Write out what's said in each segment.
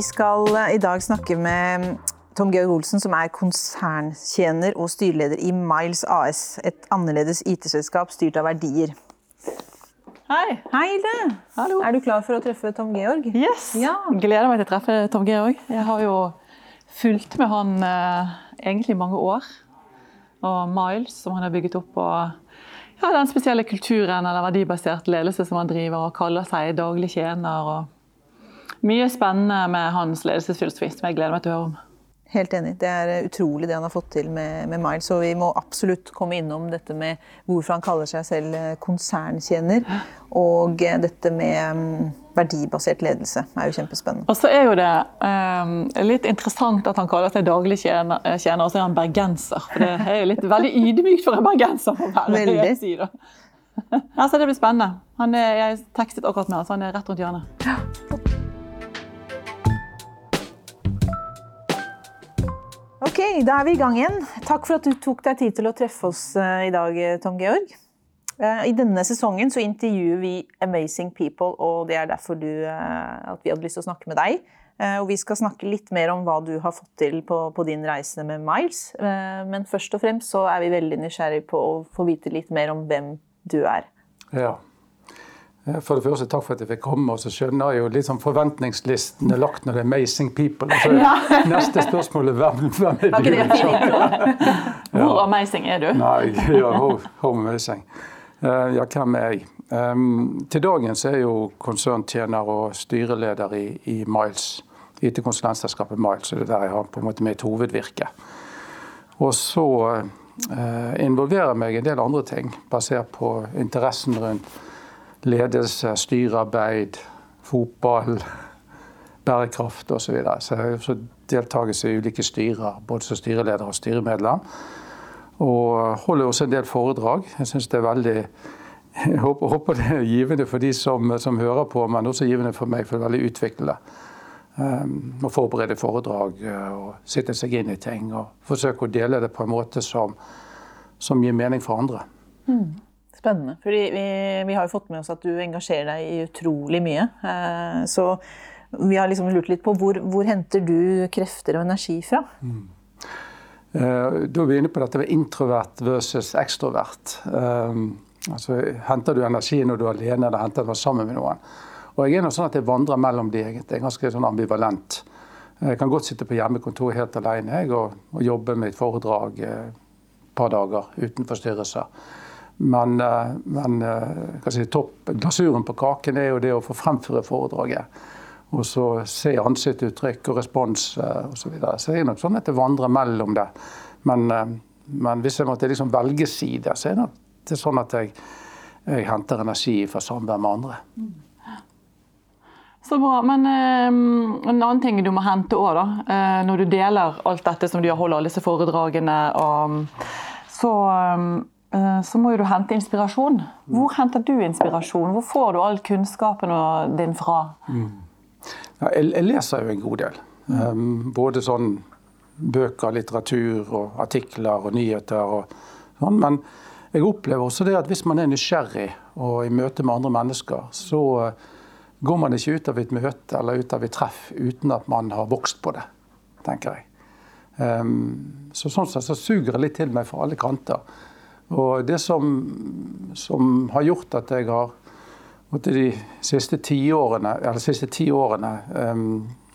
Vi skal eh, i dag snakke med Tom Georg Olsen, som er konserntjener og styreleder i Miles AS. Et annerledes IT-selskap styrt av verdier. Hei. Hei, Hilde. Hallo. Er du klar for å treffe Tom Georg? Yes. Ja. Gleder meg til å treffe Tom Georg. Jeg har jo fulgt med han eh, egentlig mange år. Og Miles, som han har bygget opp. Og ja, den spesielle kulturen eller verdibasert ledelse som han driver og kaller seg daglig tjener. Og mye spennende med hans ledelsesfilosofi som jeg gleder meg til å høre om. Helt enig. Det er eh, utrolig det han har fått til med, med Miles. Og vi må absolutt komme innom dette med hvorfor han kaller seg selv eh, konserntjener. Og eh, dette med mm, verdibasert ledelse er jo kjempespennende. Og så er jo det um, litt interessant at han kaller seg daglig tjener, tjener, og så er han bergenser. For det er jo litt veldig ydmykt for en bergenser å være. Veldig. jeg Si, da. Ja, så det blir spennende. Han er, jeg tekstet akkurat med ham, så han er rett rundt hjørnet. Da er vi i gang igjen. Takk for at du tok deg tid til å treffe oss eh, i dag, Tom Georg. Eh, I denne sesongen så intervjuer vi amazing people, og det er derfor du, eh, at vi hadde lyst til å snakke med deg. Eh, Og vi skal snakke litt mer om hva du har fått til på, på din reise med Miles. Eh, Men først og fremst så er vi veldig nysgjerrig på å få vite litt mer om hvem du er. Ja. For det første, takk for at jeg fikk komme. Og så skjønner jeg jo litt sånn forventningslisten er lagt når det er 'amazing people'. Så neste spørsmål er hvem, hvem er du? Hvor amazing er du? Nei, ja, how, how amazing. Eh, ja, hvem er jeg? Um, til så er jo konserntjener og styreleder i, i Miles. IT-konsulentselskapet Miles. Så det er der jeg har på en måte mitt hovedvirke. Og så uh, involverer jeg meg i en del andre ting, basert på interessen rundt ledelse, styrearbeid, fotball, bærekraft osv. Så, videre. så jeg deltakelse i ulike styrer, både som styreleder og styremedlem. Og holder også en del foredrag. Jeg synes det er veldig jeg håper, det er givende for de som, som hører på, men også givende for meg, for det er veldig utviklende. Um, å forberede foredrag uh, og sitte seg inn i ting og forsøke å dele det på en måte som, som gir mening for andre. Spennende. Fordi vi, vi har jo fått med oss at du engasjerer deg i utrolig mye. Eh, Så vi har liksom lurt litt på hvor, hvor henter du krefter og energi fra? Mm. Da er vi inne på dette med introvert versus ekstrovert. Um, altså, henter du energi når du er alene, eller henter du sammen med noen? Og jeg er noe sånn at jeg vandrer mellom de egentlig. Jeg er ganske sånn ambivalent. Jeg kan godt sitte på hjemmekontor helt alene jeg, og, og jobbe med et foredrag eh, et par dager uten forstyrrelser. Men, eh, men eh, si, glasuren på kaken er jo det å få fremføre foredraget. Og så se ansiktsuttrykk og respons eh, osv. Så, videre. så det er nok sånn at det vandrer mellom det. Men, men hvis jeg måtte liksom velge side, så er det sånn at jeg, jeg henter energi fra samvær med andre. Så bra. Men eh, en annen ting du må hente òg, da. Når du deler alt dette som du holder, alle disse foredragene, og, så, eh, så må jo du hente inspirasjon. Hvor henter du inspirasjon? Hvor får du all kunnskapen din fra? Ja, jeg, jeg leser jo en god del. Um, både sånn bøker, litteratur og artikler og nyheter og sånn. Men jeg opplever også det at hvis man er nysgjerrig og i møte med andre mennesker, så eh, går man ikke ut av et møte eller ut av et treff uten at man har vokst på det, tenker jeg. Um, så sånn sett så suger det litt til meg fra alle kanter. Og det som, som har gjort at jeg har måtte de siste ti årene, eller siste ti årene um,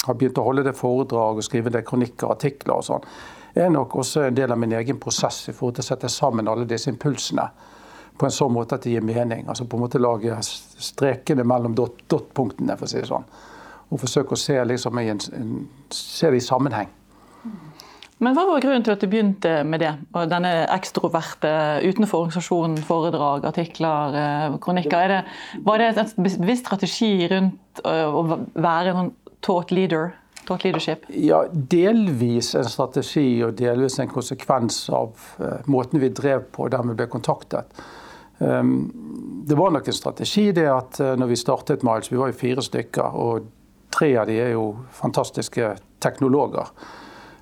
har begynt å holde det foredrag og skrive det kronikker artikler og sånn, er nok også en del av min egen prosess i forhold til å sette sammen alle disse impulsene på en sånn måte at de gir mening. Altså på en måte lage strekene mellom dot- dot-punktene, for å si det sånn. Og forsøke å se, liksom, en, en, se det i sammenheng. Men hva var grunnen til at du begynte med det? Og denne ekstroverte utenfor organisasjonen, foredrag, artikler, eh, kronikker. Er det, var det en bevisst strategi rundt eh, å være en taught leader? Ja, delvis en strategi og delvis en konsekvens av eh, måten vi drev på og dermed ble kontaktet. Um, det var nok en strategi det at når vi startet Miles, vi var jo fire stykker, og tre av de er jo fantastiske teknologer.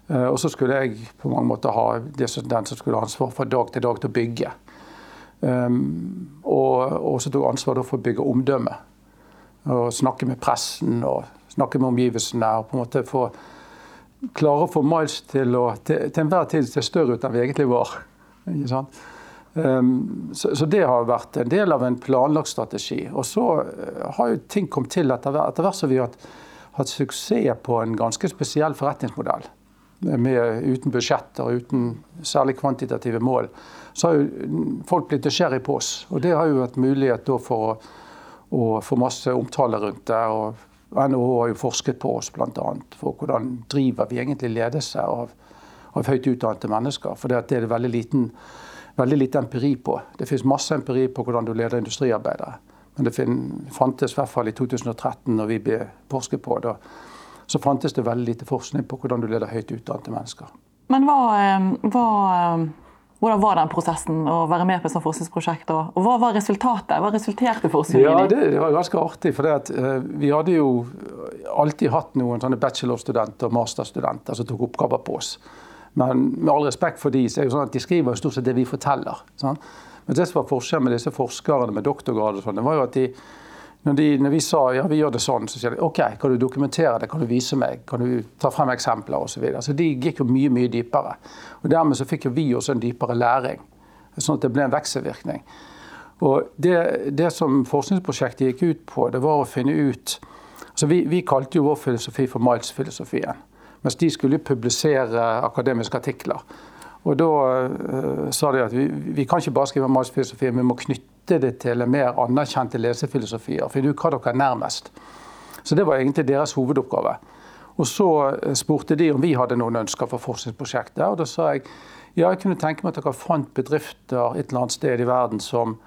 Eh, og så skulle jeg på mange måter ha den som skulle ha ansvar fra dag til dag til å bygge. Um, og, og så tok ansvar for å bygge omdømme. Og snakke med pressen og snakke med omgivelsene og på en måte få klare å få Miles til å til, til enhver tid se større ut enn vi egentlig var. Um, så, så, det har vært en del av en planlagt strategi. Og så uh, har jo ting kommet til etter, etter hvert som vi har hatt, hatt, suksess på en ganske spesiell forretningsmodell. Med, uten budsjetter og uten særlig kvantitative mål. Så har jo folk blitt nysgjerrige på oss. Og det har jo vært mulighet for å, å få masse omtale rundt det. og NHO har jo forsket på oss bl.a. for hvordan driver vi egentlig ledelse av, av høyt utdannede mennesker. For det, er det veldig, liten, veldig lite empiri på. Det finnes masse empiri på hvordan du leder industriarbeidere. Men det fantes i hvert fall i 2013, når vi ble forsket på det, så fantes det veldig lite forskning på hvordan du leder høyt utdannede mennesker. Men hva, eh, hva hvordan var den prosessen å være med på et sånt forskningsprosjekt? Og hva var resultatet? Hva resulterte forskningen i? Ja, det, det, var ganske artig. for at, uh, Vi hadde jo alltid hatt noen sånne bachelorstudenter og masterstudenter som tok oppgaver på oss. Men med all respekt for de, så er det sånn at de skriver stort sett det vi forteller. Sånn? Men det som var forskjellen med disse forskerne med doktorgrad, og sånn, det var jo at de når, de, når, vi sa ja, vi gjør det sånn, så sier de OK, kan du dokumentere det, kan du vise meg, kan du ta frem eksempler osv. Så, videre. så de gikk jo mye mye dypere. Og Dermed så fikk jo vi også en dypere læring, sånn at det ble en vekselvirkning. Og det, det, som forskningsprosjektet gikk ut på, det var å finne ut altså Vi, vi kalte jo vår filosofi for Miles-filosofien. Mens de skulle publisere akademiske artikler. Og da uh, sa de at vi, vi kan ikke bare skrive Miles-filosofien, vi må knytte knytte det til mer anerkjente lesefilosofier. Finne ut hva dere er nærmest. Så Det var egentlig deres hovedoppgave. Og Så eh, spurte de om vi hadde noen ønsker for forskningsprosjektet. og Da sa jeg ja, jeg kunne tenke meg at dere fant bedrifter et eller annet sted i verden som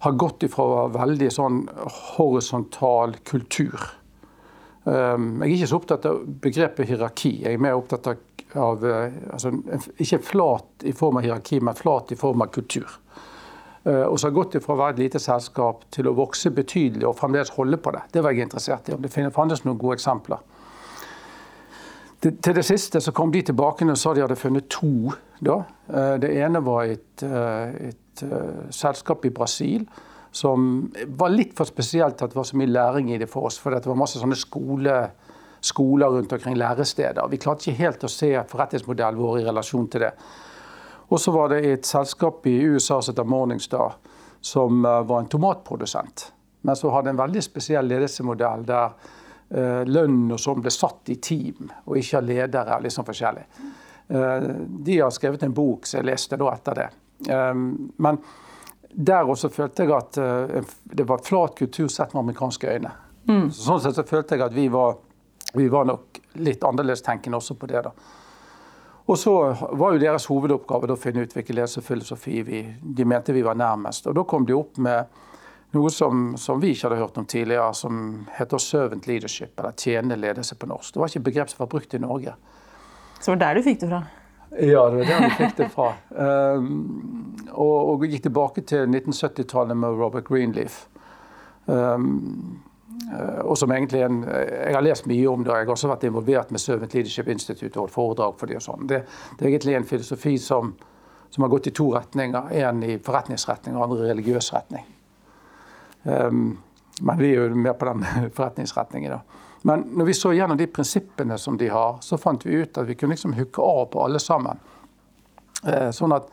har gått ifra veldig sånn horisontal kultur. Um, jeg er ikke så opptatt av begrepet hierarki. Jeg er mer opptatt av uh, altså, ikke flat i form av hierarki, men flat i form av kultur. Eh, og så har gått fra å være et lite selskap til å vokse betydelig og fremdeles holde på det. Det var jeg interessert i. Om det fantes noen gode eksempler. Til det siste så kom de tilbake og sa de hadde funnet to. Da. Eh, det ene var et, eh, et selskap i Brasil som var litt for spesielt at det var så mye læring i det for oss. For det var masse sånne skole, skoler rundt omkring læresteder. Vi klarte ikke helt å se forretningsmodellen vår i relasjon til det. Og så var det et selskap i USA som heter Morningstar, som eh, var en tomatprodusent. Men som hadde en veldig spesiell ledelsesmodell der uh, lønn og sånn ble satt i team, og ikke av ledere. litt sånn forskjellig. Uh, de har skrevet en bok som jeg leste da etter det. Men der også følte jeg at det var flat kultur sett med amerikanske øyne. Mm. Sånn sett så følte jeg at vi var, vi var nok litt annerledestenkende også på det. da. Og så var jo deres hovedoppgave å finne ut hvilken lesefilosofi vi, de mente vi var nærmest. Og da kom de opp med noe som, som, vi ikke hadde hørt om tidligere, som heter 'servant leadership', eller tjenende ledelse på norsk. Det var ikke et begrep som var brukt i Norge. Så det var der du fikk det fra? Ja, det var der vi fikk det fra. Um, og, og gikk tilbake til 1970-tallet med Robert Greenleaf. Um, og som egentlig en, Jeg har lest mye om det, og jeg har også vært involvert med Servant Leadership Institute og holdt foredrag for det og sånn. Det, det, er egentlig en filosofi som, som, har gått i to retninger. En i forretningsretning og andre i religiøs retning. Um, men vi er jo mer på den forretningsretningen. da. Men når vi så gjennom de prinsippene som de har, så fant vi ut at vi kunne liksom hooke av på alle sammen. Eh, sånn at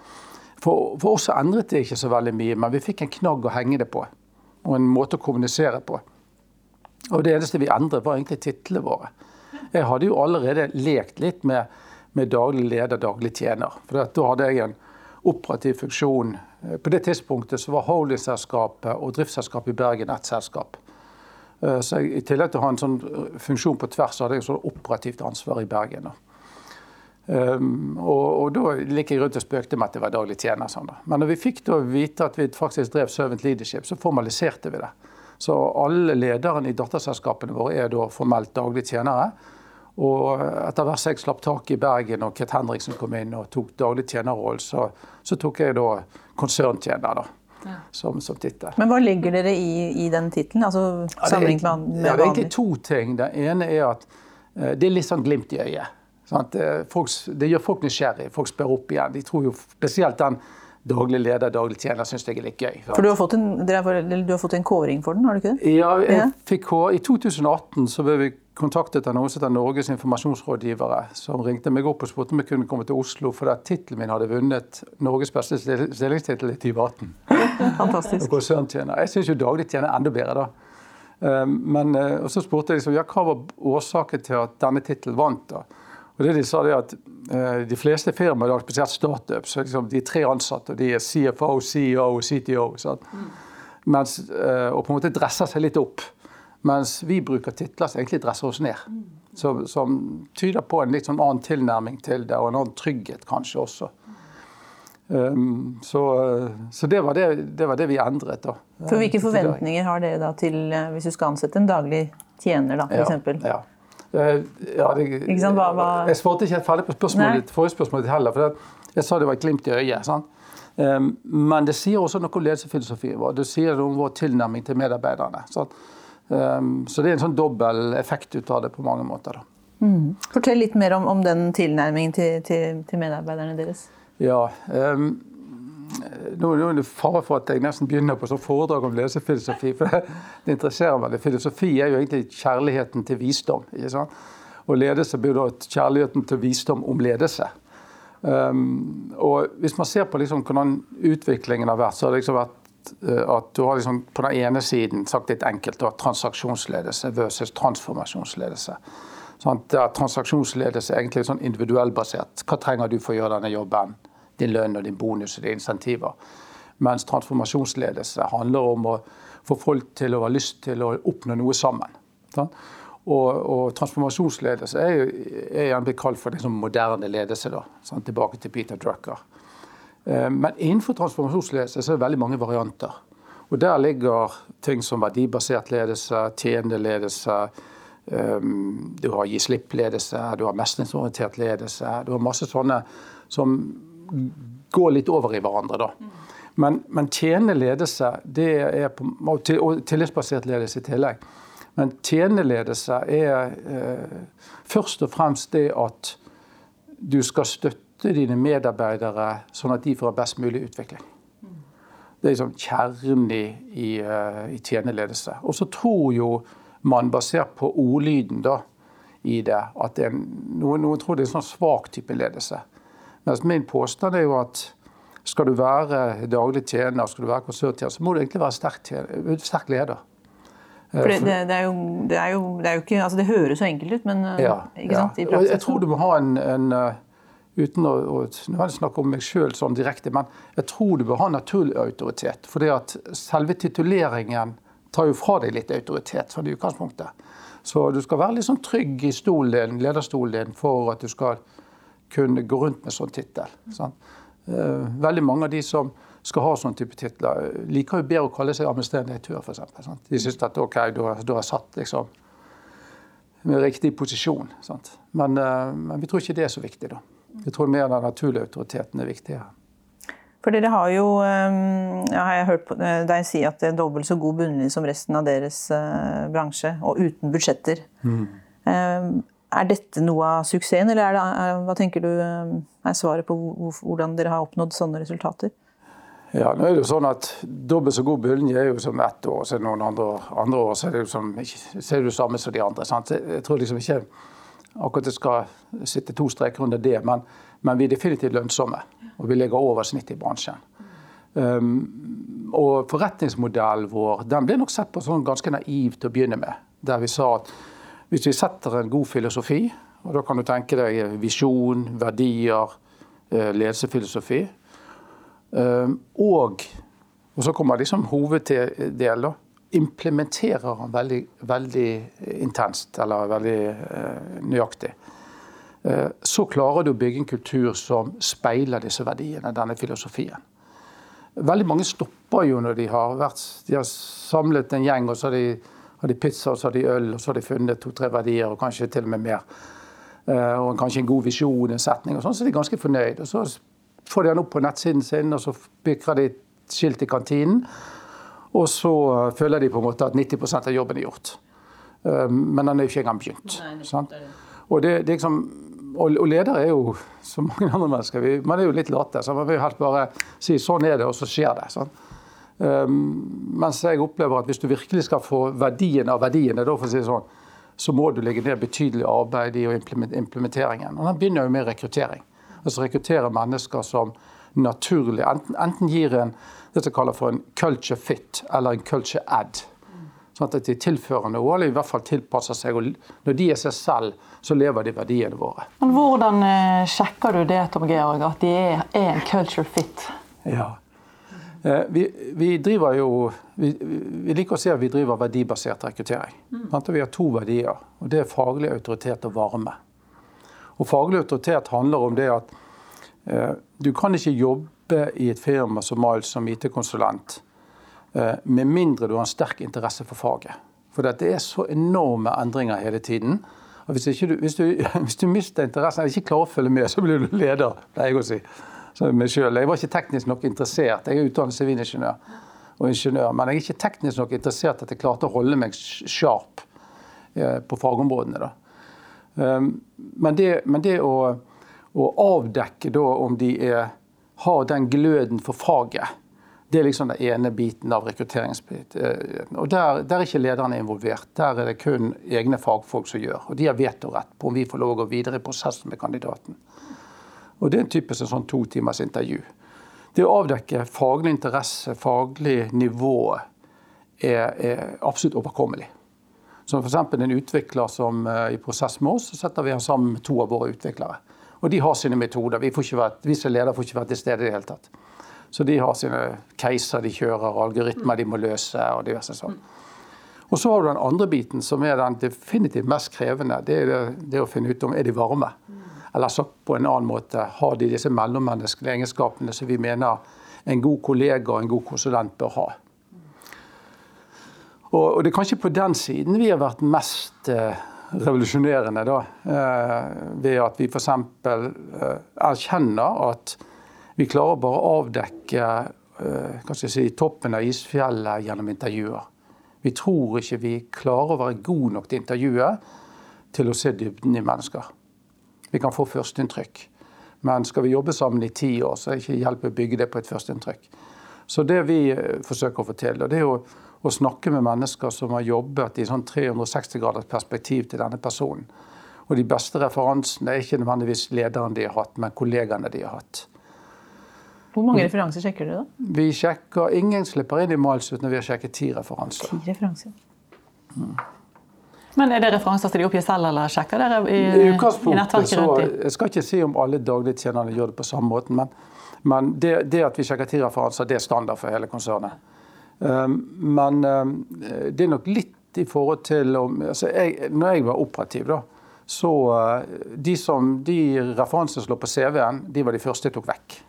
for, for oss endret det ikke så veldig mye, men vi fikk en knagg å henge det på. Og en måte å kommunisere på. Og det eneste vi endret, var egentlig titlene våre. Jeg hadde jo allerede lekt litt med, med daglig leder, daglig tjener. For da hadde jeg en operativ funksjon. På det tidspunktet så var holdingselskapet og driftsselskapet i Bergen ett selskap. Eh, så jeg, I tillegg til å ha en sånn funksjon på tvers, så hadde jeg sånn operativt ansvar i Bergen. Um, og, og, da gikk jeg rundt og spøkte med at det var daglig tjener. Sånn Men når vi fikk da vite at vi faktisk drev Servant Leadership, så formaliserte vi det. Så alle lederne i datterselskapene våre er da formelt daglig tjenere. Og etter hvert som jeg slapp tak i Bergen og Kit Henriksen kom inn og tok daglig tjenerrollen, så, så, tok jeg da konserntjener. da. Ja. Som, som tittel. Men hva legger dere i, i den tittelen? Altså, sammenlignet med, med ja, Det er egentlig to ting. Det ene er at uh, det er litt sånn glimt i øyet. Folk, det gjør folk nysgjerrig. Folk spør opp igjen. De tror jo spesielt den daglig leder, daglig tjener, syns jeg er litt gøy. For du har, fått en, du har fått en kåring for den, har du ikke det? Ja, jeg fikk kår. I 2018 så ble vi kontaktet av noen som heter Norges informasjonsrådgivere, som ringte meg opp og spurte om jeg kunne komme til Oslo, fordi tittelen min hadde vunnet Norges beste stillingstittel i 2018. Fantastisk. konserntjener. Jeg syns jo daglig tjener enda bedre, da. Men, og så spurte jeg liksom, ja, hva var årsaken til at denne tittelen vant. da? Og det De sa det at de fleste firmaer, spesielt startups, liksom, de er tre ansatte. og De er CFO, CEO og CTO. Mens, og på en måte dresser seg litt opp. Mens vi bruker titler som egentlig dresser oss ned. Så, som tyder på en litt sånn annen tilnærming til det, og en annen trygghet kanskje også. Um, så, så det, var det, det, var det, vi endret. da. For Hvilke forventninger har dere da til hvis du skal ansette en daglig tjener, da, f.eks.? Ja, ja. Ja, det, hva, hva... Jeg svarte ikke helt ferdig på spørsmålet, forrige spørsmål heller. for Jeg sa det var et glimt i øyet. sant? Um, men det sier også noe om ledelsesfilosofien vår. Det sier noe om vår tilnærming til medarbeiderne. Sant? Um, så det er en sånn dobbel effekt ut av det på mange måter. Mm. Fortell litt mer om, om den tilnærmingen til, til, til, medarbeiderne deres. Ja, um, nå, er det fare for at jeg nesten begynner på sånn foredrag om lesefilosofi. for det, det, interesserer meg. Filosofi er jo egentlig kjærligheten til visdom. ikke sant? Og ledelse blir da kjærligheten til visdom om ledelse. Um, og Hvis man ser på liksom hvordan utviklingen har vært, så har det liksom vært Eh, at du har liksom på den ene siden sagt litt enkelt da, transaksjonsledelse versus transformasjonsledelse. Sånn, der transaksjonsledelse er egentlig sånn individuellbasert. Hva trenger du for å gjøre denne jobben? Din lønn og din bonus og dine insentiver. Mens transformasjonsledelse handler om å få folk til å ha lyst til å oppnå noe sammen. Og, og, transformasjonsledelse er, jo, er gjerne blitt kalt for liksom moderne ledelse. Da, sånn, tilbake til Peter Drucker. Eh, men innenfor transformasjonsledelse så er det veldig mange varianter. Og Der ligger ting som verdibasert ledelse, tjeneledelse, eh, du har gi slipp-ledelse, du har mestringsorientert ledelse. Du har masse sånne som går litt over i hverandre. da. Men, men tjenende ledelse på, og tillitsbasert ledelse i tillegg. Men tjenende ledelse er eh, først og fremst det at du skal støtte dine medarbeidere sånn at de får best mulig utvikling. Det er liksom kjernen i, i, eh, i tjeneledelse. Og så tror jo man, basert på ordlyden da, i det, at det er, noen, noen, tror det er en sånn svak type ledelse. Mens min påstand er jo at skal du være daglig tjener, skal du være konserntjener, så må du egentlig være sterk, sterk leder. For det, det, det, er jo, det, er jo, det, er jo, ikke, altså det høres så enkelt ut, men ja, ikke sant? I praksis, jeg tror du må ha en, en uten å, å snakke om meg sjøl sånn direkte, men jeg tror du bør ha naturlig autoritet. fordi at selve tituleringen tar jo fra deg litt autoritet sånn i utgangspunktet. Så du skal være litt sånn trygg i stolen din, lederstolen din for at du skal kunne gå rundt med sånn tittel. Sånn. Eh, veldig mange av de som skal ha sånn type titler, liker jo bedre å kalle seg administrerende direktør, f.eks. De syns at OK, du har satt liksom med riktig posisjon. Men, eh, men vi tror ikke det er så viktig, da. Vi tror mer den naturlige autoriteten er viktigere. For dere har jo ehm, ja, har jeg hørt eh, deg si at det er dobbelt så god bunnlinje som resten av deres bransje, og uten budsjetter. Mm. Er dette noe av suksessen, eller er det, er, hva tenker du uh, er svaret på hvordan dere har oppnådd sånne resultater? Ja, nå er det jo sånn at Dobbelt så god bølge er jo som ett år, så noen andre, andre år så er det jo som, så det samme som de andre. Sant? Jeg tror liksom ikke akkurat det skal sitte to streker under det, men, men, vi er definitivt lønnsomme. Og vi ligger over snittet i bransjen. Um, og forretningsmodellen vår den ble nok sett på sånn ganske naiv til å begynne med. Der vi sa at hvis vi setter en god filosofi, og da kan du tenke deg visjon, verdier, eh, ledelsefilosofi, um, og, og så kommer liksom hoveddelen implementerer han veldig, veldig intenst, eller veldig eh, nøyaktig. Eh, så klarer du å bygge en kultur som speiler disse verdiene, denne filosofien. Veldig mange stopper jo når de har, vært, de har samlet en gjeng, og så har de, har de pizza og så har de øl, og så har de funnet to-tre verdier, og kanskje til og med mer. Eh, og kanskje en god visjon, en setning, og sånn, så er de ganske fornøyd. Og så får de den opp på nettsiden sin, og så bikrer de skilt i kantinen. Og så eh, føler de på en måte at 90% av jobben er gjort. Um, men den er jo ikke engang begynt. Nei, og det, det liksom, og, og ledere er jo som mange andre mennesker. Vi, man er jo litt late. Så man vil jo helst bare si sånn er det, og så skjer det. Sånn. Um, mens jeg opplever at hvis du virkelig skal få verdien av verdiene, da, si sånn, så må du legge ned betydelig arbeid i implementeringen. Og Den begynner jo med rekruttering. Altså rekruttere mennesker som naturlig enten, enten gir en det som kalles for en culture fit eller en culture add. Sånn at de tilfører noe, eller i hvert fall tilpasser seg. og Når de er seg selv, så lever de verdiene våre. Men Hvordan eh, sjekker du det, Tom Georg, at de er, er en culture fit? Ja. Eh, vi, vi, driver jo vi, vi, liker å si at vi driver verdibasert rekruttering. Mm. Vi har to verdier. og Det er faglig autoritet og varme. Og Faglig autoritet handler om det at eh, du kan ikke jobbe i et firma som Miles som IT-konsulent Eh, med mindre du har en sterk interesse for faget. For det er så enorme endringer hele tiden. Og hvis, du, hvis, du, hvis du, mister interessen, eller ikke klarer å følge med, så blir du leder. pleier jeg å si. Meg sjøl. Jeg var ikke teknisk nok interessert. Jeg er utdannet sivilingeniør og ingeniør, men jeg er ikke teknisk nok interessert at jeg klarte å holde meg sharp eh, på fagområdene. Da. Ehm, men det, men det å, å, avdekke da om de er, har den gløden for faget, det er liksom den ene biten av rekrutteringsbiten. Eh, og der, der, er ikke lederne involvert. Der er det kun egne fagfolk som gjør. Og de har vetorett på om vi får lov å gå videre i prosessen med kandidaten. Og det er en typisk sånn to timers intervju. Det å avdekke faglig interesse, faglig nivå, er, er absolutt overkommelig. Som f.eks. en utvikler som er eh, i prosess med oss, så setter vi han sammen med to av våre utviklere. Og de har sine metoder. Vi, vært, vi som leder får ikke vært til stede i det hele tatt. Så de har sine keiser de kjører, algoritmer de må løse og diverse sånn. Og så har du den andre biten, som er den definitivt mest krevende. Det er det, det å finne ut om er de varme. Eller så på en annen måte har de disse mellommenneskelige egenskapene som vi mener en god kollega og en god konsulent bør ha. Og, og det er kanskje på den siden vi har vært mest eh, revolusjonerende, da. Eh, ved at vi f.eks. Eh, erkjenner at vi klarer bare å avdekke uh, si, toppen av isfjellet gjennom intervjuer. Vi tror ikke vi klarer å være gode nok til intervjuet til å se dybden i mennesker. Vi kan få førsteinntrykk. Men skal vi jobbe sammen i ti år, så er det ikke hjelp å bygge det på et førsteinntrykk. Så det vi uh, forsøker å få til, det er å, å snakke med mennesker som har jobbet i sånn 360 graders perspektiv til denne personen. Og de beste referansene er ikke nødvendigvis lederen de har hatt, men kollegaene de har hatt. Hvor mange referanser sjekker du da? Vi sjekker, Ingen slipper inn i Miles uten at vi har sjekket ti referanser. Ti referanser. Mm. Men Er det referanser som de oppgir selv, eller sjekker dere i, i, nettverket rundt dem? Jeg skal ikke si om alle dagligtjenerne gjør det på samme måten, men, men det, det, at vi sjekker ti referanser, det er standard for hele konsernet. Um, men um, det er nok litt i forhold til om altså jeg, Når jeg var operativ, da, så uh, de, som, de referansene som lå på CV-en, de var de første jeg tok vekk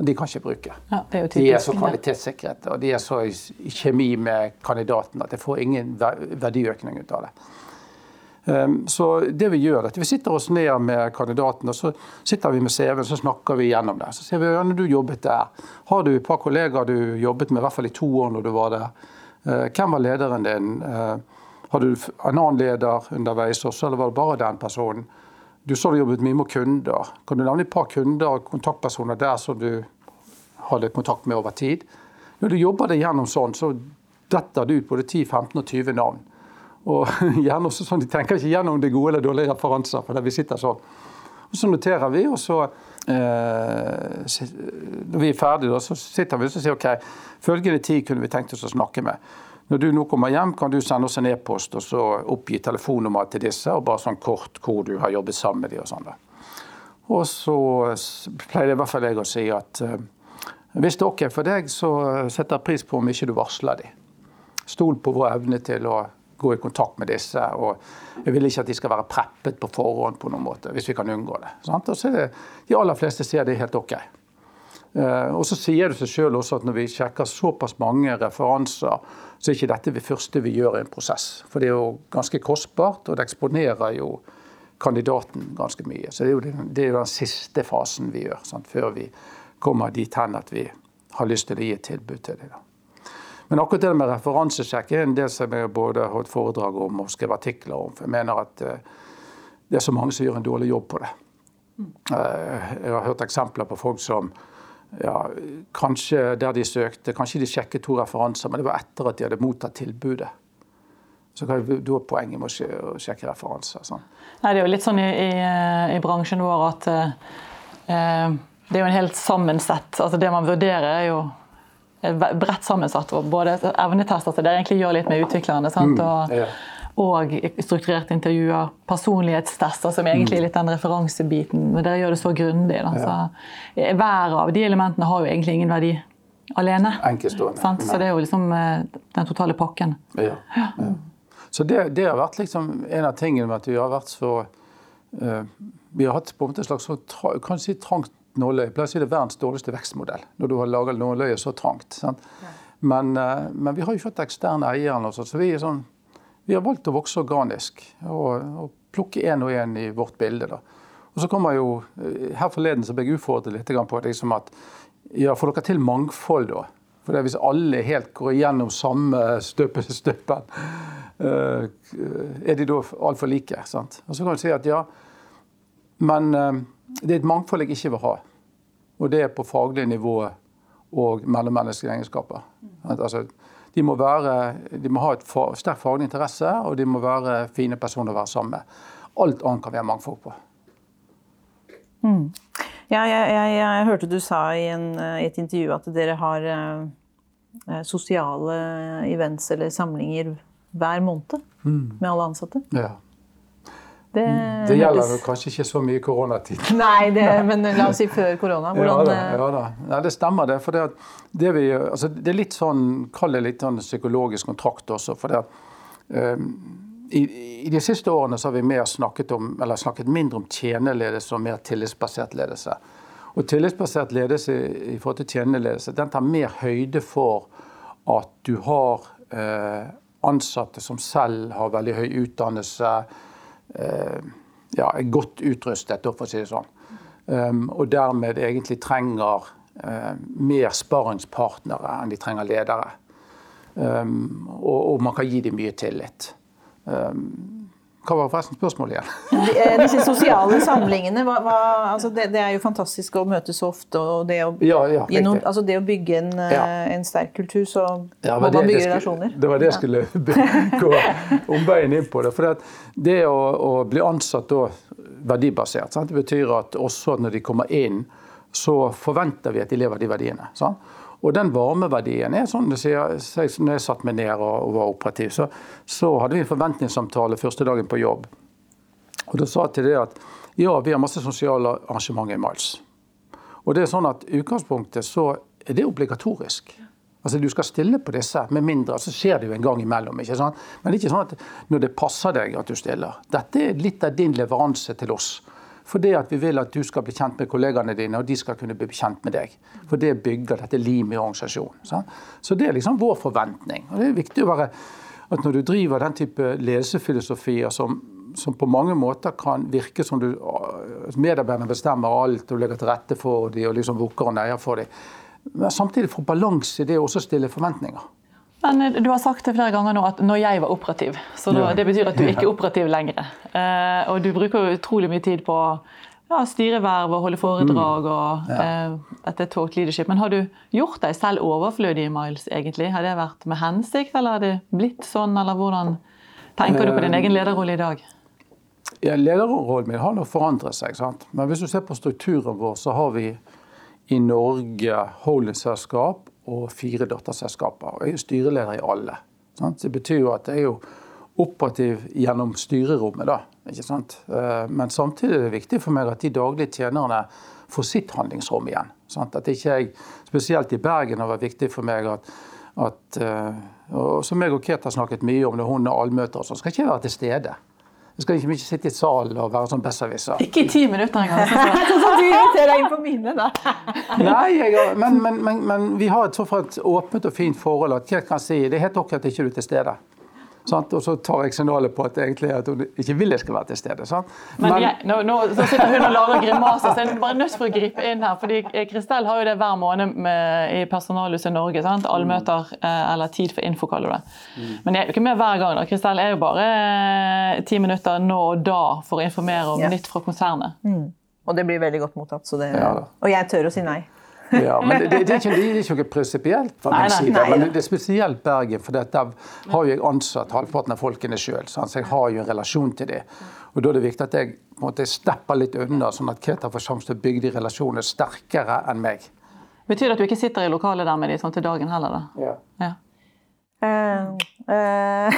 de kan ikke bruke. Ja, er de er så kvalitetssikret og de er så i kjemi med kandidaten at jeg får ingen verdiøkning ut av det. Um, så det Vi gjør er at vi sitter oss ned med kandidaten og så sitter vi med CV-en så snakker vi gjennom det. Så sier vi når du jobbet der, har du et par kollegaer du jobbet med i hvert fall i to år når du var der. Uh, hvem var lederen din? Uh, har du en annen leder underveis også, eller var det bare den personen? Du sa du jobbet mye med kunder. Kan du nevne et par kunder og kontaktpersoner der som du hadde kontakt med over tid? Når du jobber det gjennom sånn, så detter det ut både 10, 15 og 20 navn. Og gjerne også sånn, De tenker ikke gjennom det gode eller dårlige referanser. for vi sitter sånn. Og Så noterer vi, og så eh, Når vi er ferdige, så sitter vi og sier OK, følgende tid kunne vi tenkt oss å snakke med. Når du nå kommer hjem, kan du sende oss en e-post og så oppgi telefonnummer til disse, og bare sånn kort hvor du har jobbet sammen med dem og sånn. Og så pleier i hvert fall jeg å si at eh, hvis det er OK for deg, så setter jeg pris på om ikke du varsler dem. Stol på vår evne til å gå i kontakt med disse. og Jeg vil ikke at de skal være preppet på forhånd på noen måte, hvis vi kan unngå det. Sant? Og så det, De aller fleste sier det helt OK. Uh, og så sier det seg sjøl også at når vi sjekker såpass mange referanser så er ikke dette det første vi gjør i en prosess. For det er jo ganske kostbart, og det eksponerer jo kandidaten ganske mye. Så det er jo den, er den siste fasen vi gjør, sant? før vi kommer dit hen at vi har lyst til å gi et tilbud til dem. Men akkurat det med referansesjekk er en del som jeg både har hatt foredrag om og skrevet artikler om. For jeg mener at eh, det er så mange som gjør en dårlig jobb på det. Eh, jeg har hørt eksempler på folk som ja, kanskje der de søkte, kanskje de sjekket to referanser, men det var etter at de hadde mottatt tilbudet. Så hva er da poenget med å sjekke referanser? Sånn. Nei, det er jo litt sånn i, i, i bransjen vår at eh, det er jo en helt sammensett altså Det man vurderer, er jo bredt sammensatt. og Både evnetester, så det egentlig gjør litt med utviklerne. sant? Mm, og, og strukturerte intervjuer, personlighetstester, som egentlig er litt den referansebiten. Men dere gjør det så grundig. Så, hver av de elementene har jo egentlig ingen verdi alene. Så det er jo liksom eh, den totale pakken. Ja. ja. Så det, det, har vært liksom en av tingene med at vi har vært så uh, Vi har hatt på en måte et slags så si trangt nåløye. Jeg pleier å si det er verdens dårligste vekstmodell, når du har laga nåløyet så trangt. Men, uh, men, vi har jo fått eksterne eiere, så vi er sånn vi har valgt å vokse organisk og, og plukke én og én i vårt bilde. Da. Og så kommer jo, eh, Her forleden så ble jeg utfordret litt på liksom at ja, får dere til mangfold, da? For Hvis alle helt går igjennom samme støpe, støpen, uh, er de da altfor like? sant? Og Så kan du si at ja, men det er et mangfold jeg ikke vil ha. Og det er på faglig nivå og mellommenneskelige egenskaper. Altså, de må, være, de må ha et fa sterk faglig interesse, og de må være fine personer å være sammen med. Alt annet kan vi ha mangfold på. Mm. Ja, jeg, jeg, jeg, hørte du sa i, en, i, et intervju at dere har eh, eh sosiale events eller samlinger hver måned mm. med alle ansatte. Ja. Det, det gjelder hørtes... kanskje ikke så mye i koronatid. Nei, det, men la oss si før korona. Hvordan... Ja da. Ja, da. Ja, det stemmer, det. For det, det, vi, altså, det, er litt sånn, kall det litt sånn psykologisk kontrakt også. for det um, i, i, de siste årene så har vi mer snakket, om, eller snakket mindre om tjeneledelse og mer tillitsbasert ledelse. Og Tillitsbasert ledelse i forhold til tjeneledelse den tar mer høyde for at du har eh, ansatte som selv har veldig høy utdannelse Eh, ja, er godt utrustet, for å si det sånn. Um, og dermed egentlig trenger uh, mer sparringspartnere enn de trenger ledere. Um, og, man kan gi dem mye tillit. Hva var forresten spørsmålet igjen? Eh, disse sosiale samlingene, hva, hva, altså det, det, er jo fantastisk å møtes så ofte. og Det å, ja, ja, gjennom, altså det å bygge en, eh, ja. en, sterk kultur, så må man bygge relasjoner. Det var det jeg skulle gå omveien inn på. Det for det å, å bli ansatt da, verdibasert, sant? det betyr at også når de kommer inn, så forventer vi at de lever de verdiene. Sant? Og den varmeverdien er sånn, Når jeg satte meg ned og, var operativ, så, så, hadde vi en forventningssamtale første dagen på jobb. Og Da sa jeg til det at ja, vi har masse sosiale arrangementer i Miles. Og det er sånn at i utgangspunktet så er det obligatorisk. Altså Du skal stille på disse, med mindre så skjer det jo en gang imellom. ikke sant? Men det er ikke sånn at når det passer deg at du stiller. Dette er litt av din leveranse til oss. Fordi at vi vil at du skal bli kjent med kollegaene dine, og de skal kunne bli kjent med deg. For det bygger dette limet i organisasjonen. Så. så det er liksom vår forventning. Og det er viktig å være at når du driver den type lesefilosofier som, som på mange måter kan virke som du medarbeiderne bestemmer alt og legger til rette for dem og liksom vukker og neier for dem, men samtidig få balanse i det å også stille forventninger. Men eh, Du har sagt det flere ganger nå at 'når jeg var operativ'. så da, Det betyr at du ikke er operativ lenger. Eh, og Du bruker utrolig mye tid på ja, styreverv og holde foredrag. Mm. og eh, dette talk leadership. Men har du gjort deg selv overflødig, Miles? egentlig? Har det vært med hensikt, eller har det blitt sånn? eller Hvordan tenker du på din egen lederrolle i dag? Ja, Lederrollen min har nå forandret seg. sant? Men hvis du ser på strukturen vår, så har vi i Norge holdingselskap og fire datterselskaper. Og jeg er styreleder i alle. Sant? Det betyr jo at jeg er jo operativ gjennom styrerommet. da, ikke sant? Eh, men samtidig er det viktig for meg at de daglige tjenerne får sitt handlingsrom igjen. Sant? At ikke jeg, Spesielt i Bergen har vært viktig for meg at, at eh, og Som jeg og Ket har snakket mye om når hun har allmøter, så skal ikke jeg være til stede. Jeg skal ikke sitte i salen og være sånn besserwisser. Ikke i ti minutter engang. Sånn du inviterer deg inn på mine, da. Nei, jeg, men, men, men, men, vi har et så åpent og fint forhold at jeg kan si det er helt ok at ikke du er til stede. Sant? Og så tar jeg signalet på at, egentlig at hun ikke vil jeg skal være til stede. Sant? Men, Men jeg, nå, nå, så sitter hun og lager grimaser, så jeg er bare nødt for å gripe inn her. fordi Kristel har jo det hver måned med, i Personalhuset Norge. sant? Allmøter eh, eller Tid for info, kaller du det. Mm. Men jeg er jo ikke med hver gang. da. Kristel er jo bare eh, ti minutter nå og da for å informere om ja. nytt fra konsernet. Mm. Og det blir veldig godt mottatt. Så det, Ja og jeg tør å si nei. Ja, men det, det, det, er ikke, det er ikke noe prinsipielt fra min side. Men det er spesielt Bergen, for der har jeg ansatt halvparten av folkene sjøl. Så jeg har jo en relasjon til det. Og da er det viktig at jeg på en måte stepper litt unna, sånn at Ketil får sjanse til å bygge de relasjonene sterkere enn meg. Betyr det at du ikke sitter i lokalet der med de sånn til dagen heller, da? Ja. Ja. Eh, eh,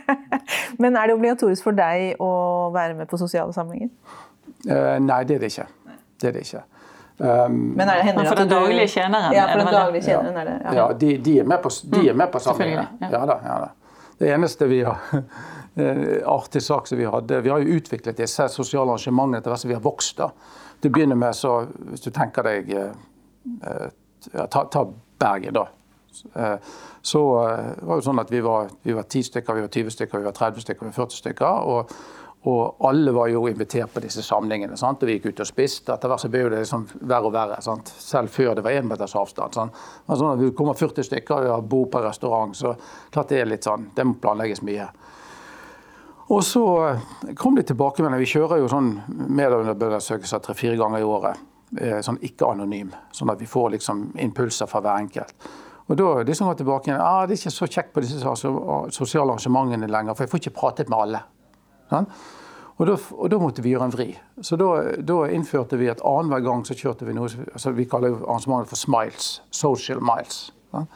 Men er det obligatorisk for deg å være med på sosiale samlinger? Eh, nei, det er det ikke. Det er det ikke. Um, Men er det hender for at den daglige tjeneren, Ja, for den daglige tjeneren er det. Ja. Ja, de, de er med på, de er med på samlingene. ja. Ja. da, ja da. Det eneste vi har eh, Artig sak som vi hadde Vi har jo utviklet disse sosiale arrangementene etter hvert som vi har vokst. da. Til å begynne med, så hvis du tenker deg eh, eh, ja, ta, ta Bergen, da. Eh, Så eh, var det sånn at vi var, vi var 10 stykker, vi var 20 stykker, vi var 30 stykker, vi var 40 stykker. og og alle var jo invitert på disse samlingene. Sant? og Vi gikk ut og spiste. Etter hvert så ble det liksom verre og verre. Sant? Selv før det var én meters avstand. Sant? Men sånn at vi kommer 40 stykker og bord på restaurant, så klart det er litt sånn, det må planlegges mye. Og så eh, kom de tilbake med. Vi kjører jo sånn medarbeiderundersøkelser tre-fire ganger i året. eh, Sånn ikke anonym. Sånn at vi får liksom impulser fra hver enkelt. Og da de som går tilbake igjen, ah, det er ikke så kjekt på disse sosiale arrangementene lenger, for jeg får ikke pratet med alle. Sånn? Og, da, og da måtte vi gjøre en vri. Så da, da innførte vi at annenhver gang så kjørte vi noe altså Vi kaller arrangementet for smiles. Social miles. Sånn?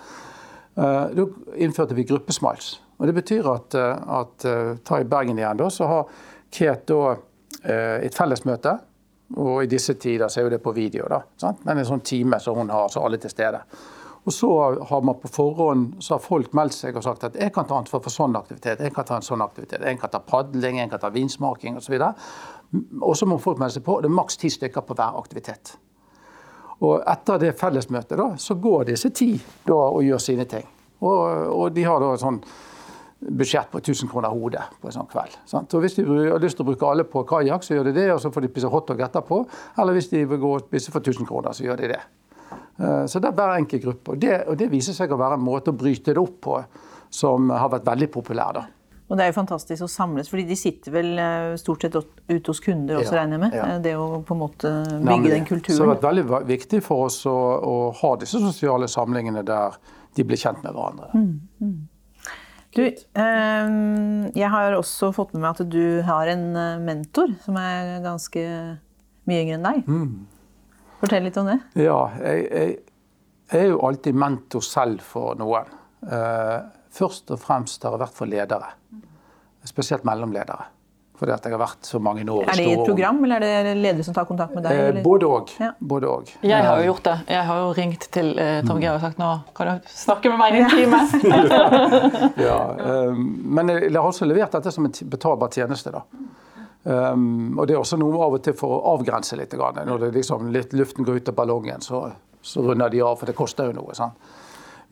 Eh, Da innførte vi gruppesmiles. Og Det betyr at, eh, at eh, ta i Bergen igjen, da, så har Ket da et fellesmøte. Og i disse tider så er jo det på video, da. Sant? Men en sånn time som hun har, så alle til stede. Og så har man på forhånd så har folk meldt seg og sagt at jeg kan ta ansvar for sånn aktivitet, jeg kan ta en sånn aktivitet, jeg kan ta padling, jeg kan ta vinsmaking osv. Og så må folk melde seg på. Det er maks ti stykker på hver aktivitet. Og etter det fellesmøtet da, så går disse ti da og gjør sine ting. Og, og de har da et sånn budsjett på 1000 kroner hodet på en sånn kveld. Sant? Og Hvis de har lyst til å bruke alle på kajakk, så gjør de det, og så får de spise hotdog etterpå. Eller hvis de vil gå og spise for 1000 kroner, så gjør de det. Eh, Så det er hver enkelt gruppe. Og det, og det viser seg å være en måte å bryte det opp på som har vært veldig populær. da. Og det er jo fantastisk å samles, fordi de sitter vel eh, stort sett ute hos kunder også, Ja, regner jeg med. ja. Eh, Det å på en måte bygge Nemlig. den Så det har vært veldig viktig for oss å, å ha disse sosiale samlingene der de blir kjent med hverandre. Du, eh, jeg har også fått med meg at du har en mentor som er ganske mye yngre enn deg. Fortell litt om det. Ja, jeg, jeg, jeg er jo alltid mentor selv for noen. Eh, først og fremst har jeg vært for ledere. Spesielt mellomledere. Fordi at jeg har vært så mange år. Er det i et program, eller er det ledere som tar kontakt med deg? Eh, eller? både òg. Ja. Jeg har jo gjort det. Jeg har jo ringt til eh, Tom Geir og sagt nå kan du snakke med meg i en time. Ja, eh, men jeg har også levert dette som en betalbar tjeneste. da. Um, og det er også noe av og til for å avgrense litt. Når det liksom litt luften går ut av ballongen, så, så runder de av, for det koster jo noe. sant?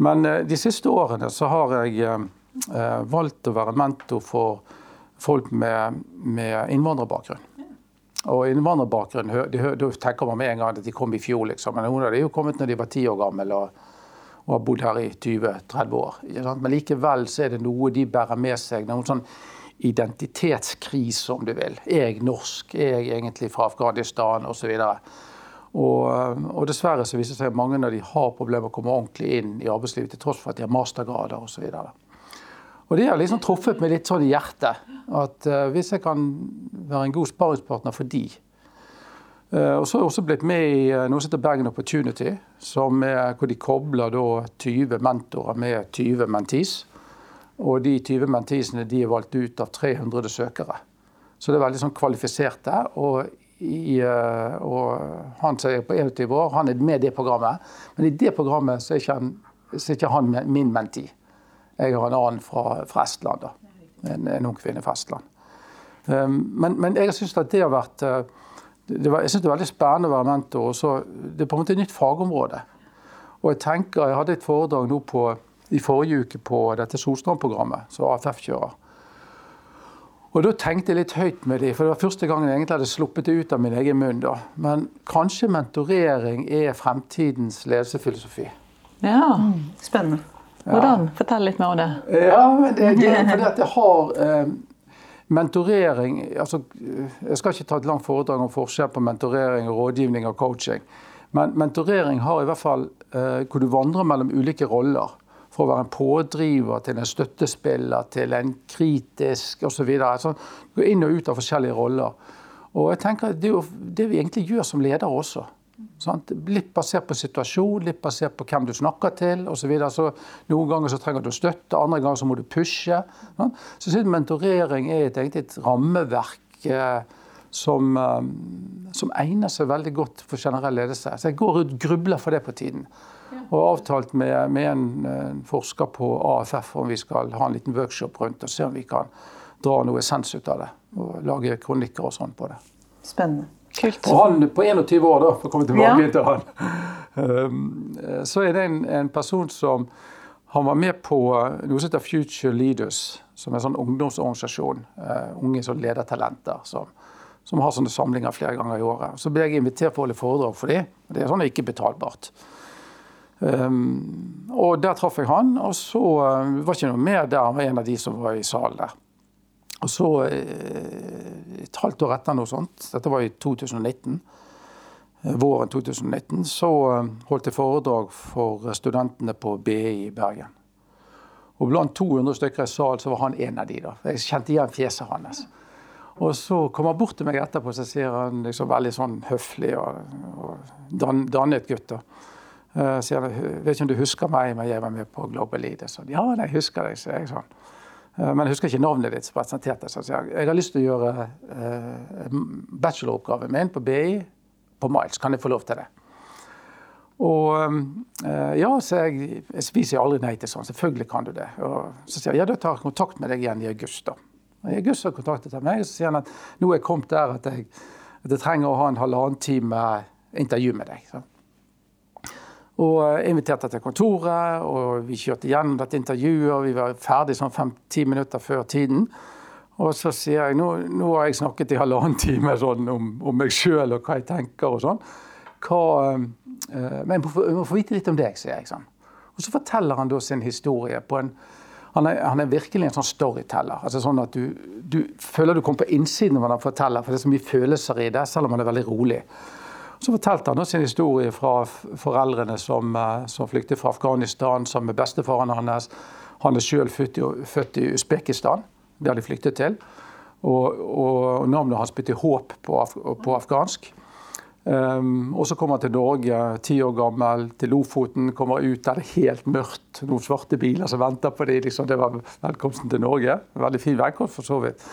Men uh, de siste årene så har jeg uh, valgt å være mentor for folk med, med innvandrerbakgrunn. Og innvandrerbakgrunn, da tenker man med en gang at de kom i fjor, liksom. Men noen av dem er jo kommet når de var ti år gamle og, og har bodd her i 20-30 år. Men likevel så er det noe de bærer med seg. Noen sånn identitetskrise, om du vil. Er jeg norsk? Er jeg egentlig fra Afghanistan? Osv. Og, og dessverre så viser det seg at mange av de har problemer med å komme ordentlig inn i arbeidslivet, til tross for at de har mastergrader osv. Og det har liksom truffet meg litt sånn i hjertet. At uh, hvis jeg kan være en god sparringspartner for de uh, Og så har jeg også blitt med i uh, noe som heter Bergen Opportunity, som er, hvor de kobler da 20 mentorer med 20 mentees. Og de 20 mentisene de er valgt ut av 300 søkere. Så det er veldig sånn kvalifiserte. Og, i, eh, og han som er på 21 år, han er med i det programmet. Men i det programmet så er ikke han, er ikke han min menti. Jeg har en annen fra, fra Estland. da. En, en ung kvinne fra Estland. Um, men, men jeg syns det har vært uh, det var, jeg synes det er veldig spennende å være mentor. og så Det er på en måte et nytt fagområde. Og Jeg tenker, jeg hadde et foredrag nå på, i forrige uke på dette Solstrand-programmet, som AFF kjører. Og Da tenkte jeg litt høyt med de, for det var første gangen jeg egentlig hadde sluppet det ut av min egen munn. da. Men kanskje mentorering er fremtidens ledelsesfilosofi. Ja, Spennende. hvordan? Fortell litt mer om det. Ja, men det, det, fordi at jeg har eh, mentorering altså, Jeg skal ikke ta et langt foredrag om forskjell på mentorering, rådgivning og coaching. Men mentorering har i hvert fall eh, hvor du vandrer mellom ulike roller. For å være en pådriver til en støttespiller, til en kritisk osv. Altså, gå inn og ut av forskjellige roller. Og jeg tenker Det er jo det vi egentlig gjør som ledere også. Sant? Litt basert på situasjon, litt basert på hvem du snakker til osv. Så videre. så noen ganger så trenger du støtte, andre ganger så må du pushe. Sant? Så jeg mentorering er et, egentlig et rammeverk eh, som, eh, som, egner seg veldig godt for generell ledelse. Så jeg går ut grubler for det på tiden. Og har avtalt med, med en, en, forsker på AFF om vi skal ha en liten workshop rundt og se om vi kan dra noe essens ut av det. Og lage kronikker og sånn på det. Spennende. Kult. Og han på 21 år, da, for å komme tilbake ja. til han, um, så er det en, en, person som han var med på noe som heter Future Leaders, som er en sånn ungdomsorganisasjon. Uh, unge som ledertalenter. Som, som, har sånne samlinger flere ganger i året. Så ble jeg invitert for å holde foredrag for dem. Det er sånn ikke betalbart. Um, og der traff jeg han, og så uh, var ikke noe mer der. Han var en av de som var i salen der. Og så, uh, et halvt år etter noe sånt, dette var i 2019, uh, våren 2019, så eh, holdt jeg foredrag for studentene på BI i Bergen. Og blant 200 stykker i salen så var han en av de. da. Jeg kjente igjen fjeset hans. Og så kom han bort til meg etterpå så sier han liksom veldig sånn høflig og, og dannet gutt. da. Uh, sier han, 'Vet ikke om du husker meg, men jeg var med på Global Leader'. Sånn, 'Ja, jeg husker deg', sier jeg sånn. Eh, men jeg husker ikke navnet ditt. som presenterte så jeg, jeg har lyst til å gjøre eh, bacheloroppgaven min på BI på Miles. Kan jeg få lov til det? Og eh, ja, så jeg, jeg spiser aldri nei til sånn. Selvfølgelig kan du det. Og så sier jeg ja, da tar jeg kontakt med deg igjen i august. da. Og I august har kontaktet meg, og så sier han at nå er jeg kommet der at jeg, at jeg trenger å ha en halvannen time intervju med deg. Så. Og eh, inviterte til kontoret, og vi kjørte gjennom dette intervjuet. og Vi var ferdig sånn fem-ti minutter før tiden. Og så sier jeg nå, nå har jeg snakket i halvannen time sånn, om, om, meg sjøl og hva jeg tenker og sånn. Hva, uh, men få, må, få, vite litt om deg, sier jeg. sånn. Og så forteller han da sin historie på en han er, han er virkelig en sånn storyteller. altså sånn at du, du føler du kommer på innsiden når han forteller, for det er så mye følelser i det, selv om han er veldig rolig. Så fortalte han sin historie fra foreldrene som, eh, som flyktet fra Afghanistan sammen med bestefaren hans. Han er selv født født i Usbekistan, der de flyktet til. Og, og navnet hans betyr håp på, på afghansk. Um, og så kommer han til Norge, ti år gammel, til Lofoten. Kommer ut der det er helt mørkt. Noen svarte biler som venter på dem. Liksom, det var velkomsten til Norge. Veldig fin velkomst, for så vidt.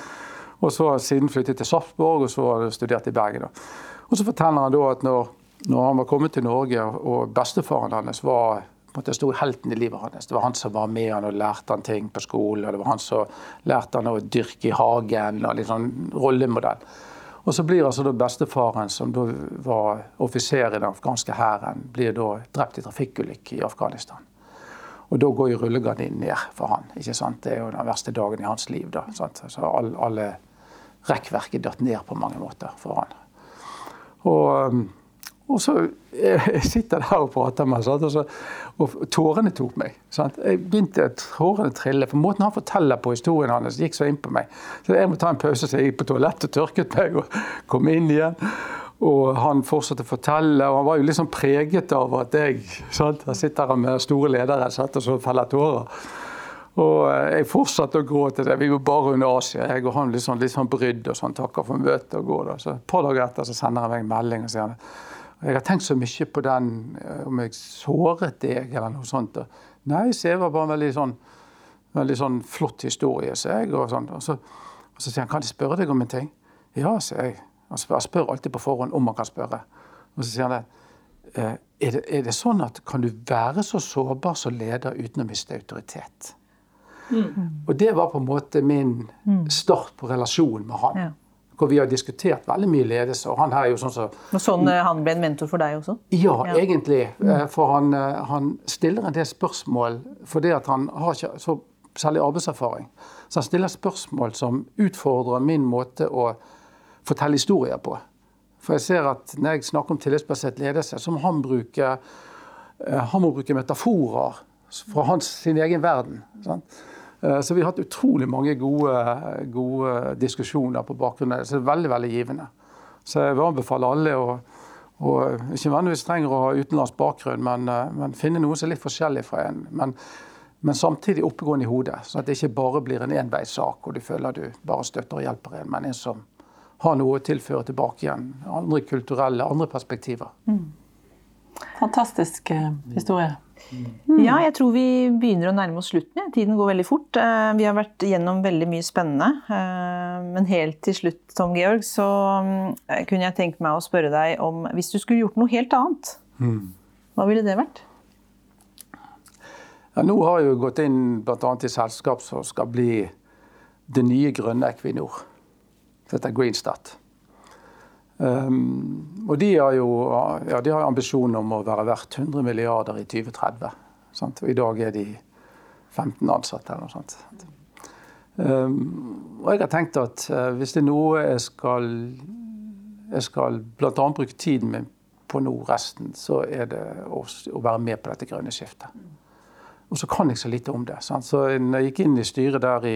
Og så siden flyttet til Sarpsborg, og så studert i Bergen. Da. Og så forteller han da at når, når han var kommet til Norge, og bestefaren hans var på en måte stor helten i livet hans. Det var han som var med han og lærte han ting på skolen. og Det var han som lærte han å dyrke i hagen. og litt sånn rollemodell. Og så blir altså da bestefaren, som da var offiser i den afghanske hæren, blir da drept i trafikkulykke i Afghanistan. Og da går jo rullegardinen ned for han. ikke sant? Det er jo den verste dagen i hans liv. da, sant? Så alle rekkverket datt ned på mange måter for han. Og, um, og så jeg sitter der og prater med ham, og, og, tårene tok meg. Sant? Jeg begynte tårene trille. For måten han forteller på historien hans, gikk så inn på meg. Så jeg må ta en pause, så jeg gikk på toalettet og tørket meg og kom inn igjen. Og han fortsatte å fortelle, og han var jo liksom preget av at jeg sant? Jeg sitter her med store ledere og så feller tårer. Og eh, jeg fortsatte å gråte. det. Vi var bare under Asia. Jeg og han litt sånn, litt sånn brydd og sånn, takker for møtet og går. da. Så Et par dager etter så sender han meg en melding og sier jeg har tenkt så mye på den, eh, om jeg såret deg eller noe sånt. Nei, så det var bare en veldig sånn, veldig sånn flott historie, sier jeg. Og, sånn. og, så, og så sier han kan jeg spørre deg om en ting. Ja, sier jeg. Han spør, spør alltid på forhånd om han kan spørre. Og så sier han det. Eh, er det, er det sånn at kan du være så sårbar som leder uten å miste autoritet? Mm. Og det var på en måte min mm. start på relasjonen med han. Ja. Hvor vi har diskutert veldig mye ledelse. Og han her er jo sånn så, Og sånn eh, han ble en mentor for deg også? Ja, ja. egentlig. Mm. Eh, for han, eh, han, stiller en del spørsmål fordi at han har ikke så særlig arbeidserfaring. Så han stiller spørsmål som utfordrer min måte å fortelle historier på. For jeg ser at når jeg snakker om tillitsbasert ledelse, så må han bruke, han må bruke metaforer fra hans, sin egen verden. Sant? Så vi har hatt utrolig mange gode, gode diskusjoner på bakgrunn av det. Så det er veldig veldig givende. Så jeg vil anbefale alle å og ikke vanligvis trenger å ha utenlandsk bakgrunn, men, men, finne noe som er litt forskjellig fra en. Men, men samtidig oppegående i hodet, så at det ikke bare blir en enveissak og du føler du bare støtter og hjelper en, men en som har noe å tilføre tilbake igjen. Andre kulturelle, andre perspektiver. Mm. Fantastisk eh, historie. Mm. Ja, jeg tror vi begynner å nærme oss slutten. Ja. Tiden går veldig fort. Eh, vi har vært gjennom veldig mye spennende. Eh, men helt til slutt, Tom Georg, så eh, kunne jeg tenkt meg å spørre deg om hvis du skulle gjort noe helt annet, mm. hva ville det vært? Ja, nå har jeg jo gått inn bl.a. i selskap som skal bli det nye grønne Equinor. Dette er Greenstat. Um, og de har jo ja, de har ambisjonen om å være verdt 100 milliarder i 2030. Sant? Og i dag er de 15 ansatte eller noe sånt. Um, og jeg har tenkt at uh, hvis det er noe jeg skal jeg skal bl.a. bruke tiden min på nå resten, så er det å, å, være med på dette grønne skiftet. Og så kan jeg så lite om det. Sant? Så jeg gikk inn i styret der i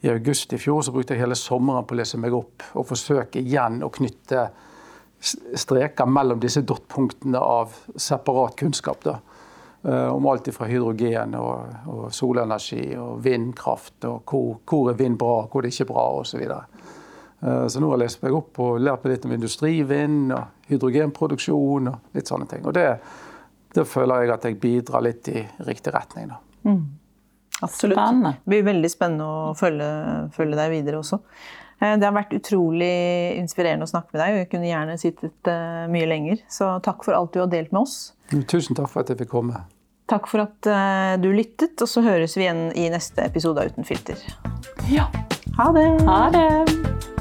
i august i fjor så brukte jeg hele sommeren på å lese meg opp og forsøke igjen å knytte streker mellom disse dot-punktene av separat kunnskap. da. Uh, om alt fra hydrogen og, og, solenergi og vindkraft, og hvor, hvor er vind bra, hvor det ikke er bra osv. Så, uh, så nå har jeg lest meg opp og lært litt om industrivind og hydrogenproduksjon og litt sånne ting. Og det, det føler jeg at jeg bidrar litt i riktig retning. da. Mm. Absolutt. Spennende. Det blir veldig spennende å følge, følge, deg videre også. Eh, det har vært utrolig inspirerende å snakke med deg, og jeg kunne gjerne sittet uh, mye lenger. Så takk for alt du har delt med oss. Tusen takk for at jeg fikk komme. Takk for at uh, du lyttet, og så høres vi igjen i neste episode av Uten filter. Ja. Ha det. Ha det.